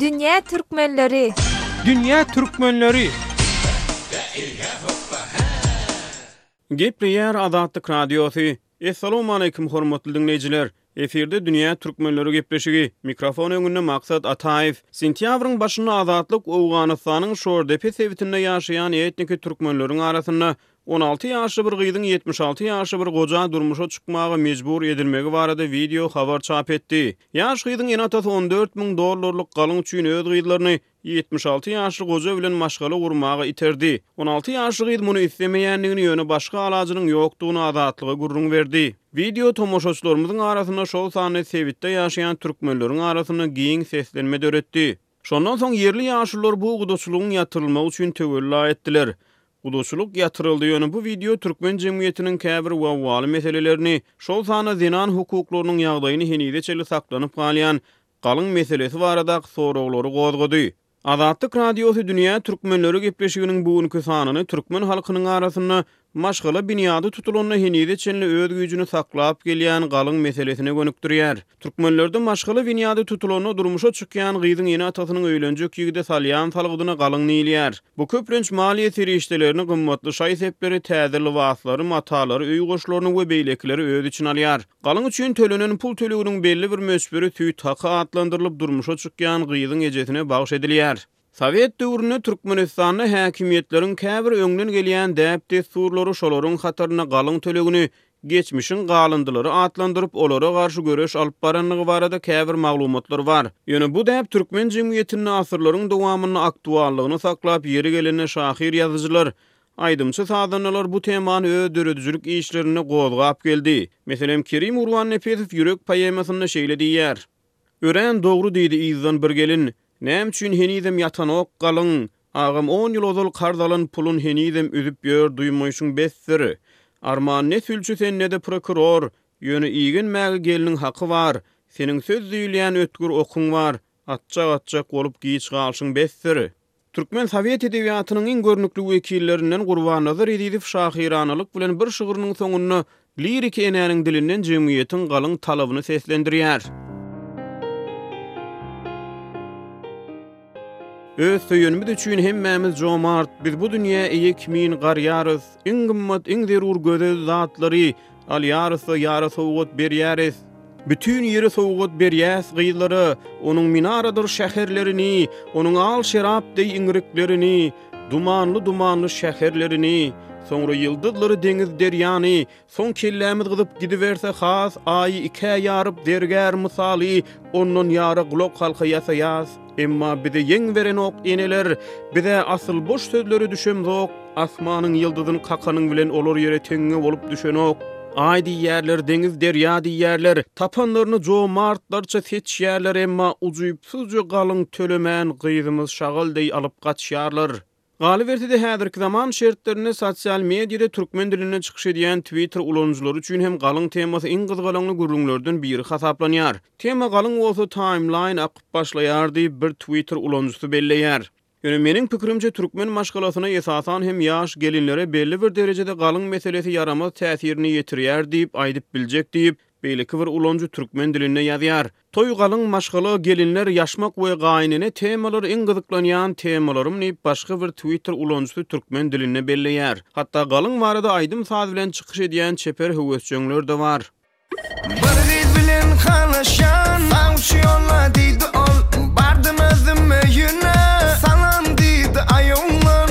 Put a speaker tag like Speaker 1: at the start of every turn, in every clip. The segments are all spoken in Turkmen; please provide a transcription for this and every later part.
Speaker 1: Dünýä türkmenleri!
Speaker 2: Dünýä türkmenleri! Gepleýär Azatlyk Radiosy, Essalawmaleýkim hormatly diňleýjiler! Efirde Dünýä Türkmenleri gepleşigi, mikrofon öňünde Maksat Ataýew. Sentýabryň başynda Azatlyk Owganystanyň Şordepe sebitinde ýaşaýan etniki türkmenleriň arasynda on alty ýaşly bir gyzyň ýetmiş alty ýaşly bir goja durmuşa çykmaga mejbur edilmegi barada wideo habar çap etdi. Ýaş gyzyň ene-atasy on dört müň dollarlyk galyň üçin öz gyzlaryny Ýetmiş alty ýaşly goja bilen maşgala gurmaga iterdi. On alty ýaşly gyz muny islemeýändigini, ýöne başga alajynyň ýokdugyny Azatlyga gürrüň berdi. Wideo tomaşaçylarymyzyň arasynda, şol sanda sebitde ýaşaýan türkmenleriň arasynda giň seslenme döretdi. Şondan soň ýerli ýaşulular bu gudaçylygyň ýatyrylmagy üçin töwella etdiler. Gudaçylyk ýatyryldy, ýöne bu wideo türkmen jemgyýetiniň käbir wewaly meselelerini, şol sanda zenan hukuklarynyň ýagdaýyny henize çenli saklanyp galýan Galyň meselesi baradaky soraglary gozgady. Azatlyk Radiosy Dünýä türkmenleri gepleşiginiň bu günki sanyny türkmen halkynyň arasynda maşgala binýady tutulanda henize çenli öz güýjüni saklap gelýän galyň meselesine gönükdirýär. Türkmenlerde maşgala binýady tutulanda durmuşa çykýan gyzyň ene-atasynyň öýlenjek ýigide salýan salgydyna galyň diýilýär. Bu köplenç maliýe serişdelerini, gymmatly şaý-sepleri, täze lybaslary, matalary, öý goşlaryny we beýlekileri öz içine alýar. Galyň üçin tölenen pul töleginiň belli bir möçberi süýt haky atlandyrylyp durmuşa çykýan gyzyň ejesine bagyş edilýär. Sowet döwründe Türkmenistanda häkimiýetleriň käbir öňden gelýän däp-dessurlary şolaryň hatarynda galyň tölegini Geçmişiň galyndylary atlandyryp, olara garşy göreş alyp barandygy barada käbir maglumatlar bar. Ýöne bu däp türkmen jemgyýetinde asyrlaryň dowamynda aktuallygyny saklap, ýeri gelende şahyr-ýazyjylar Aýdymçy-sazandalar bu temany öz döredijilik işlerinde gozgap geldi. Meselem, Kerim Gurbannepesow Ýürek poemasynda şeýle diýýär. Örän dogry diýdi yzdan bir gelin, Näme üçin henizem ýatanok galyň? Agam on ýyl ozal karz alan pulun henizem üzüp ýör duýmaýşyň besdir. Arman ne sülçi sen ne-de prokuror, ýöne igenmäge gelniň haky bar. Seniň söz diýilýän ötgür okuň bar, atjak-atjak bolup giç galşyň besdir. Türkmen sowet edebiýatynyň iň görnükli wekillerinden Gurbannazar Ezizow şahyranalyk bilen bir şygrynyň soňunda liriki enäniň dilinden jemgyýetiň galyň talabyny seslendirýär. Öz söýenimiz üçin hemmämiz jomart, biz bu dünýä eýe kimin garýarys, iň gymmat, iň zerur gözel zatlary, Alýarys-da, ýara sowgat berýäris. Bütin ýere sowgat berýäs gyzlara, onuň minaradyr şäherlerini, onuň al şerap deý iňriklerini, dumanly-dumanly şäherlerini. Soňra ýyldyzlary, deňiz-derýany, soň kellämiz gyzyp gidiberse has, Aýy ikä ýaryp, zergär mysaly, ondan ýara gulak-halka ýasaýas. Emma bize ýeň berenok eneler, Bize asyl boş sözleri düşemzok, Asmanyň ýyldyzyn kakanyň bilen Olar ýere teňňe bolup düşenok. Aý diýýärler, deňiz, derýa diýýärler, Tapanlaryny jomartlarça seçýärler, Emma ujypsyzja galyň tölemän, Gyzymyz şagal deý alyp gaçýarlar. Galyberse-de, häzirki zaman şertlerinde sosial mediada türkmen dilinde çykyş edýän Twitter ulanyjylary üçin hem galyň temasy iň gyzgalaňly gürrüňlerden biri hasaplanýar. Tema galyň bolsa taýmlaýn akyp başlaýar diýip, bir Twitter ulanyjysy belleýär. Ýöne meniň pikirimçe, türkmen maşgalasyna, esasan hem ýaş gelinlere belli bir derejede galyň meselesi ýaramaz täsirini ýetirýär diýip aýdyp biljek diýip, beýleki bir ulanyjy türkmen dilinde ýazýar. Toý galyň maşgala, gelinler, ýaşmak we gaýynene temalary iň gyzyklanýan temalarym diýip başga bir twitter ulanyjysy türkmen dilinde belleýär. Hatda galyň barada aýdym-saz bilen çykyş edýän çeper höwesjeňler-de bar. Bir gyz bilen halaşan awçy ýolla diýdi ol Bardym özüm öýüne salam diýdi aý oglum.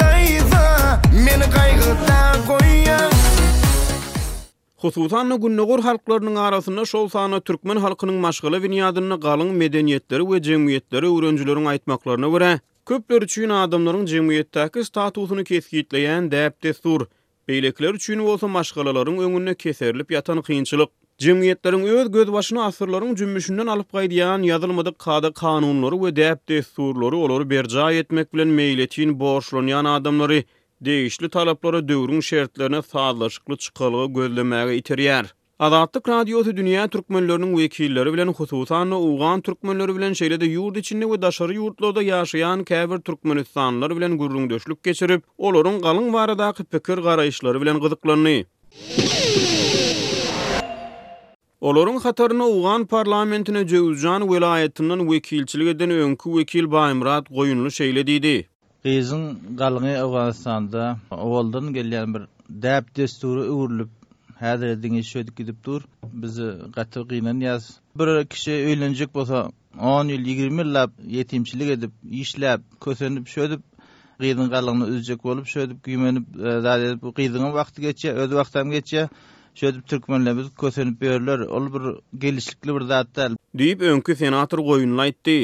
Speaker 2: Daýza, meni gaýgyda goýýaň. Hususan-da, Gündogar halklarynyň arasynda, şol sanda türkmen halkynyň maşgala binýadynda galyň medeniýetleri we jemgyýetleri öwrenijileriň aýtmaklaryna görä, köpler üçin adamlaryň jemgyýetdäki statusyny kesgitleýän däp-dessur, Beýlekiler üçin bolsa maşgalalaryň öňünde keserilip ýatan kynçylyk, jemgyýetleriň öz gözbaşyny asyrlaryň jümmüşinden alyp gaýdýan ýazylmadyk kada-kanunlary we däp-dessurlary olary berjaý etmek bilen meýletin borçlanýan adamlary degişli talaplara döwrüň şertlerine sazlaşykly çykalga gözlemäge iterýär. Azatlyk Radiosy dünýä türkmenleriniň wekilleri bilen, hususan-da, owgan türkmenleri bilen, şeýle-de ýurt içinde we daşary ýurtlarda ýaşaýan käbir türkmenistanlylar bilen gürrüňdeşlik geçirip, olaryň galyň baradaky pikir-garaýyşlary bilen gyzyklandy. Olaryň hatarynda owgan parlamentine Jöwüzjan welaýatyndan wekilçilik eden öňki wekil Baýmyrat Goýunly şeýle diýdi.
Speaker 1: Gyzyň galyňy Owganystanda owaldan gelýän bir däp-dessura öwrülip, häzire diňe şeýdip gidip dur. Biz gaty gynanýarys. Bir kişi öýlenjek bolsa, on ýyl, ýigrimi ýyllap ýetimçilik edip, işläp, kösenip, şeýdip, gyzyň galyňyny üzjek bolup, şeýdip güýmenip, zat edip, bu gyzyňam wagty geçýär, öz wagtam geçýär. Şeýdip türkmenlerimiz kösenip ýörler. Ol bir gelişlikli bir zat däl.
Speaker 2: Diýip, öňki senator goýunly aýtdy.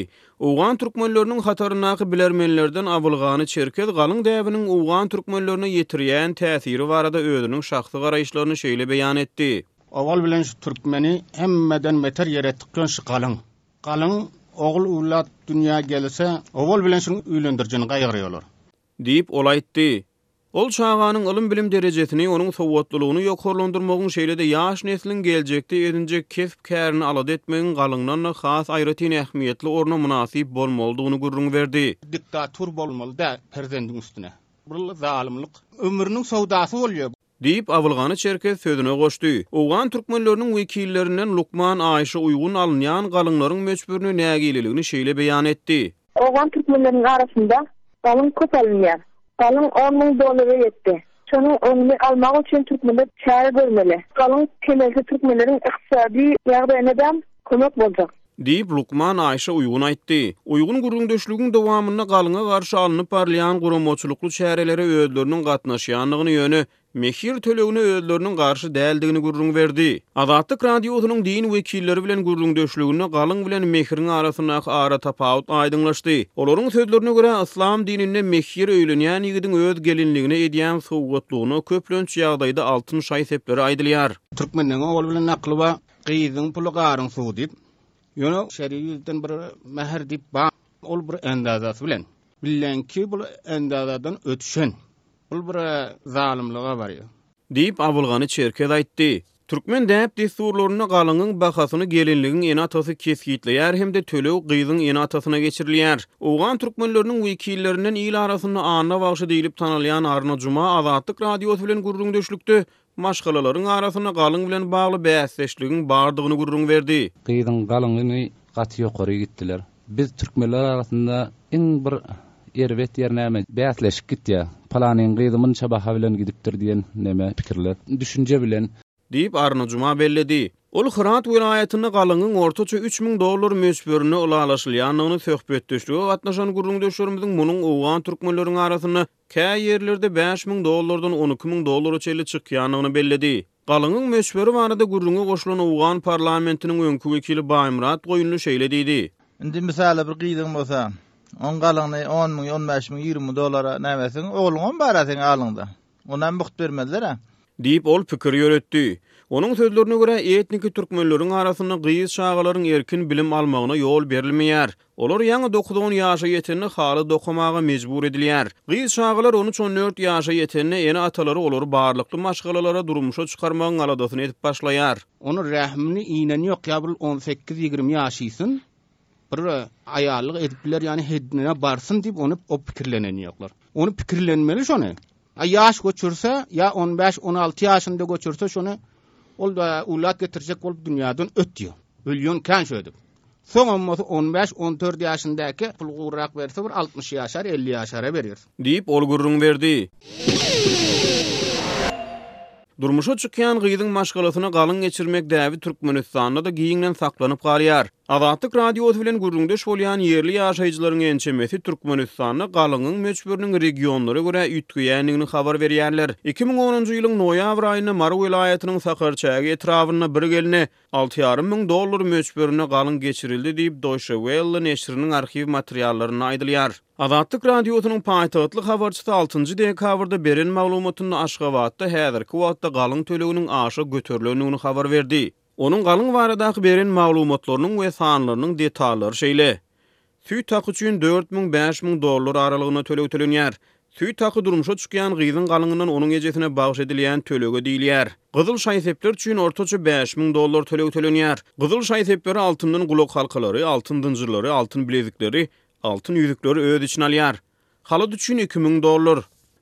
Speaker 2: Owgan türkmenleriniň hataryndaky bilermenlerden Abylgany Çerkez galyň däbiniň owgan türkmenlerine ýetirýän täsiri barada özüniň şahsy garaýyşlaryny şeýle beýan etdi.
Speaker 3: Owal bilen şu türkmeni hemmeden beter ýere tykýan şu galyň. Galyň ogul-uwlad dünýä gelse, owal bilen şuny üýlendirijini gaýgyrýarlar.
Speaker 2: Diýip, ol aýtdy. Ol çaganyň ylym-bilim derejesini, onuň sowatlylygyny ýokarlandyrmagyň, şeýle-de ýaş nesliň geljekde edinjek kesp-kärini alada etmegiň galyňdan-da has aýratyn ähmiýetli orna mynasyp bolmalydygyny gürrüň berdi.
Speaker 3: Diktator bolmaly däl perzendiň üstüne. Bu zalymlyk. Ömrüniň sowdasy bolýar.
Speaker 2: Diýip, Abylgany çerkez sözüne goşdy. Owgan türkmenleriniň wekillerinden lukman Aýşa uýgun alynýan galyňlaryň möçberine nägileligini şeýle beýan etdi.
Speaker 4: Owgan türkmenleriniň arasynda galyň köp alynýar. Galyň on müň dollara ýetdi. Şonuň öňüni almak üçin türkmenler çäre görmeli. Galyň kemelsi türkmenleriň ykdysady ýagdaýynadam kömek boljak.
Speaker 2: Diýip, lukman Aýşa Uýgun aýtdy. Uýgun gürrüňdeşligiň dowamynda galyňa garşy alnyp barylýan guramaçylykly çärelere özleriniň gatnaşýandygyny, ýöne mehir tölegine özleriniň garşy däldigini gürrüň berdi. Azatlyk Radiosynyň din wekilleri bilen gürrüňdeşliginde galyň bilen mehiriň arasyndaky aratapawut aýdyňlaşdy. Olaryň sözlerine görä, yslam dininde mehir öýlenýän ýigidiň öz gelinligine edýän sowgatlygyna köplenç ýagdaýda altyn şaý-sepleri aýdylýar.
Speaker 3: Türkmenleň ogly bilen nakly bar. Gyzyň puly garyň suwy diýip, ýöne şeri ýüzden bir mähir diýip bar. Ol bir ändazasy bilen. Bilenki bul ändazadan ötüşen. Bul bir zalymlyga barýar.
Speaker 2: Diýip, Abylgany çerkez aýtdy. Türkmen däp-dessurlarynda galyňyň bahasyny gelinligiň ene-atasy kesgitleýär hem-de töleg gyzyň ene-atasyna geçirilýär. Owgan türkmenleriniň wekillerinden il arasynda Anna bagşy diýlip tanalýan Arna Juma Azatlyk Radiosy bilen gürrüňdeşlikde Maşgalalaryň arasynda galyň bilen bagly bäsdeşligiň bardygyny gürrüň berdi.
Speaker 5: Gyzyň galyňyny gaty ýokary gitdiler. Biz türkmenler arasynda iň bir erbet ýer näme? Bäsleşik gitýär. Palanyň gyzy munça baha bilen gidipdir diýen näme? Pikirler, düşünje bilen.
Speaker 2: Diýip, Arnajuma belledi. Ol Hyrat welaýatynda galyňyň ortaça üç müň dollar möçberinde ylalaşylýandygyny, söhbetdeşlige gatnaşan gürrüňdeşlerimiziň munuň owgan türkmenleriň arasynda Kä ýerlerde bäş müň dollardan on iki müň dollara çenli çykýandygyny belledi. Galyňyň möçberi barada gürrüňe goşulan owgan parlamentiniň öňki wekili Baýmyrat Goýunly şeýle diýdi.
Speaker 1: Indi, mysala, bir gyzyň bolsa, oň galyňyny on müň, on bäş müň, ýigrimi müň dollara nämeseň, ogluňam bar-a seň alyňda. Onam mugt bermezler-ä.
Speaker 2: Diýip, ol pikir ýöretdi. Onuň sözlerine görä, etniki türkmenleriň arasynda gyz çagalaryň erkin bilim almagyna ýol berilmeýär. Olar ýaňy dokuz-on ýaşa ýetende haly dokamaga mejbur edilýär. Gyz çagalar on üç-on dört ýaşa ýetende ene-atalary olary barlykly maşgalalara durmuşa çykarmagyň aladasyny edip başlaýar.
Speaker 3: Onuň rähimini iýnen ýok, ýa bir on sekiz-ýigrimi ýaşysyn, bir aýallyk edip biler, ýa hedine barsyn diýip ony o pikirlenen ýoklar. Ony pikirlenmeli şony. A ýaş göçürse, ýa on bäş-on alty ýaşynda göçürse şony, ol-da uwlad getirjek bolup dünýäden ötýär. Ölýän kän şöýdip. Soňam bolsa on bäş, on dört ýaşyndäkä pul guryrak berse bir altmyş ýaşar, elli ýaşara berýär.
Speaker 2: Diýip, ol gürrüň berdi. Durmuşa çykýan gyzyň maşgalasyna galyň geçirmek däbi Türkmenistanda-da giňden saklanyp galýar. Azatlyk Radiosy bilen gürrüňdeş bolýan ýerli ýaşaýjylaryň ençemesi Türkmenistanda galyňyň möçberiniň regionlara görä üýtgeýändigini habar berýärler. Iki müň onunjy ýylyň noýabr aýynda Mary welaýatynyň Sakarçäge etrabynda bir gelne Alty ýarym müň dollar möçberinde galyň geçirildi diýip, Deutsche Welle neşiriniň arhiw materiallarynda aýdylýar. Azatlyk Radiosynyň paýtagtly habarçysy altynjy dekabrda beren maglumatynda Aşgabatda häzirki wagtda galyň töleginiň aşa göterilendigini habar berdi. Onuň galyň baradaky beren maglumatlarynyň we sanlarynyň detallary şeýle, Süýt haky üçin dört müň, bäş müň dollar aralygynda töleg tölenýär. Süýt haky durmuşa çykýan gyzyň galyňyndan onuň ejesine bagyş edilýän tölege diýilýär. Gyzyl şaý-sepler üçin ortaça bäş müň dollar töleg tölenýär. Gyzyl şaý-sepleri altyndan gulak halkalary, altyn zynjyrlary, altyn bilezikleri, altyn ýüzükleri öz içine alýar. Halat üçin iki müň dollar.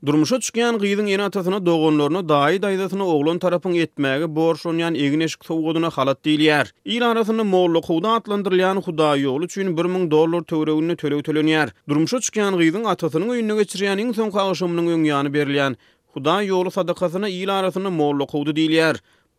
Speaker 2: Durmuşa çykýan gyzyň ene-atasyna, doganlaryna, daýy-daýzasyna oglan tarapyň etmäge borçlanýan egin-eşik sowgadyna halat diýilýär. Il arasynda Molla Kowda atlandyrylýan hudaýýoly üçin bir müň dollar töwereginde töleg tölenýär. Durmuşa çykýan gyzyň atasynyň öýünde geçirýän iň soňky agşamynyň öňýany berilýän hudaýýoly sadakasyna il arasynda Molla Kowdy diýilýär.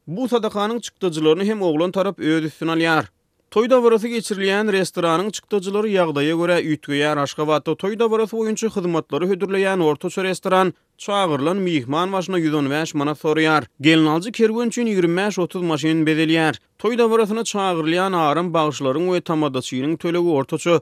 Speaker 2: Bu sadakanyň çykdajylaryny hem oglan tarap öz üstüne alýar. Toý dabarasy geçirilýän restoranyň çykdajylary ýagdaýa görä üýtgeýär, Aşgabatda toý dabarasy boýunça hyzmatlary hödürleýän ortaça restoran çagyrylan myhman başyna ýüz on bäş manat soraýar. Gelnaljy kerwen üçin ýigrimi bäş-otuz maşyn bezelýär. Toý dabarasyna çagyrylýan aram bagşylaryň we tamadaçynyň tölegi ortaça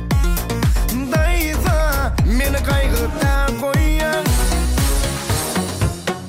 Speaker 2: Daýza, meni gaýgyda goýaň.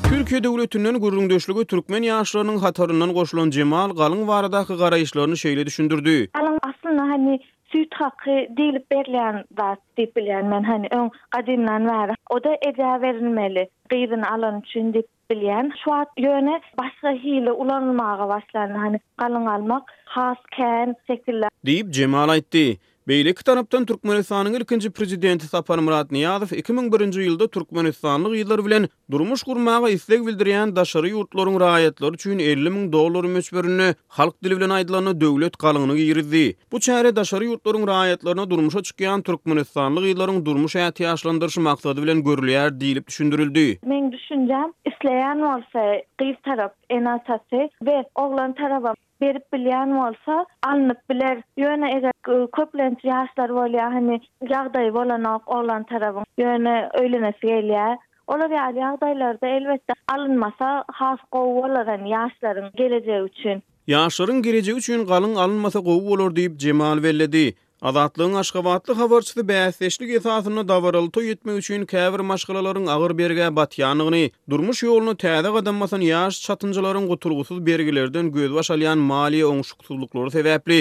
Speaker 2: Türkiýe döwletinden gürrüňdeşlige türkmen ýaşlarynyň hataryndan goşulan Jemal Galyň baradaky garaýyşlaryny şeýle düşündirdi.
Speaker 4: Galyň aslynda hany süýt haky diýlip berilýän zat diýip bilýän men hany öň gadymdan bäri. O-da ejä berilmeli, gyzyny alany üçin diýip. Bilýän, şu wagt ýöne başga hili ulanylmaga başlandy, hany, galyň almak has kän şekilde.
Speaker 2: Diýip, Jemal aýtdy. Beýleki tarapdan Türkmenistanyň ilkinji Prezidenti Saparmyrat Nyýazow iki müň birinji ýylda türkmenistanly gyzlar bilen durmuş gurmaga isleg bildirýän daşary ýurtlaryň raýatlary üçin elli müň dollar möçberinde Halk dili bilen aýdylanda döwlet galyňyny girizdi. Bu çäre daşary ýurtlaryň raýatlaryna durmuşa çykýan türkmenistanly gyzlaryň durmuş ätiýaçlandyryşy maksady bilen görülýär diýlip düşündirildi.
Speaker 4: Meň düşünjäm, isleýän bolsa gyz tarap ene-atasy we oglan tarabam berip bilýän bolsa alnyp biler. Ýöne eger köplenç ýaşlar bolýar, hany ýagdaýy bolanok oglan tarabyň, ýöne öýlenesi gelýär. Olar ýaly ýagdaýlarda elbetde alynmasa has gowy bolar hany ýaşlaryň gelejegi üçin.
Speaker 2: Ýaşlaryň gelejegi üçin galyň alynmasa gowy bolar diýip, Jemal belledi. Azatlygyň aşgabatly habarçysy bäsdeşlik esasynda dabaraly toý etmek üçin käbir maşgalalaryň agyr bergä batýanyny, durmuş ýoluna täze gadam basan ýaş çatynjalaryň gutulgysyz bergilerden gözbaş alýan maliýe oňşuksyzlyklary sebäpli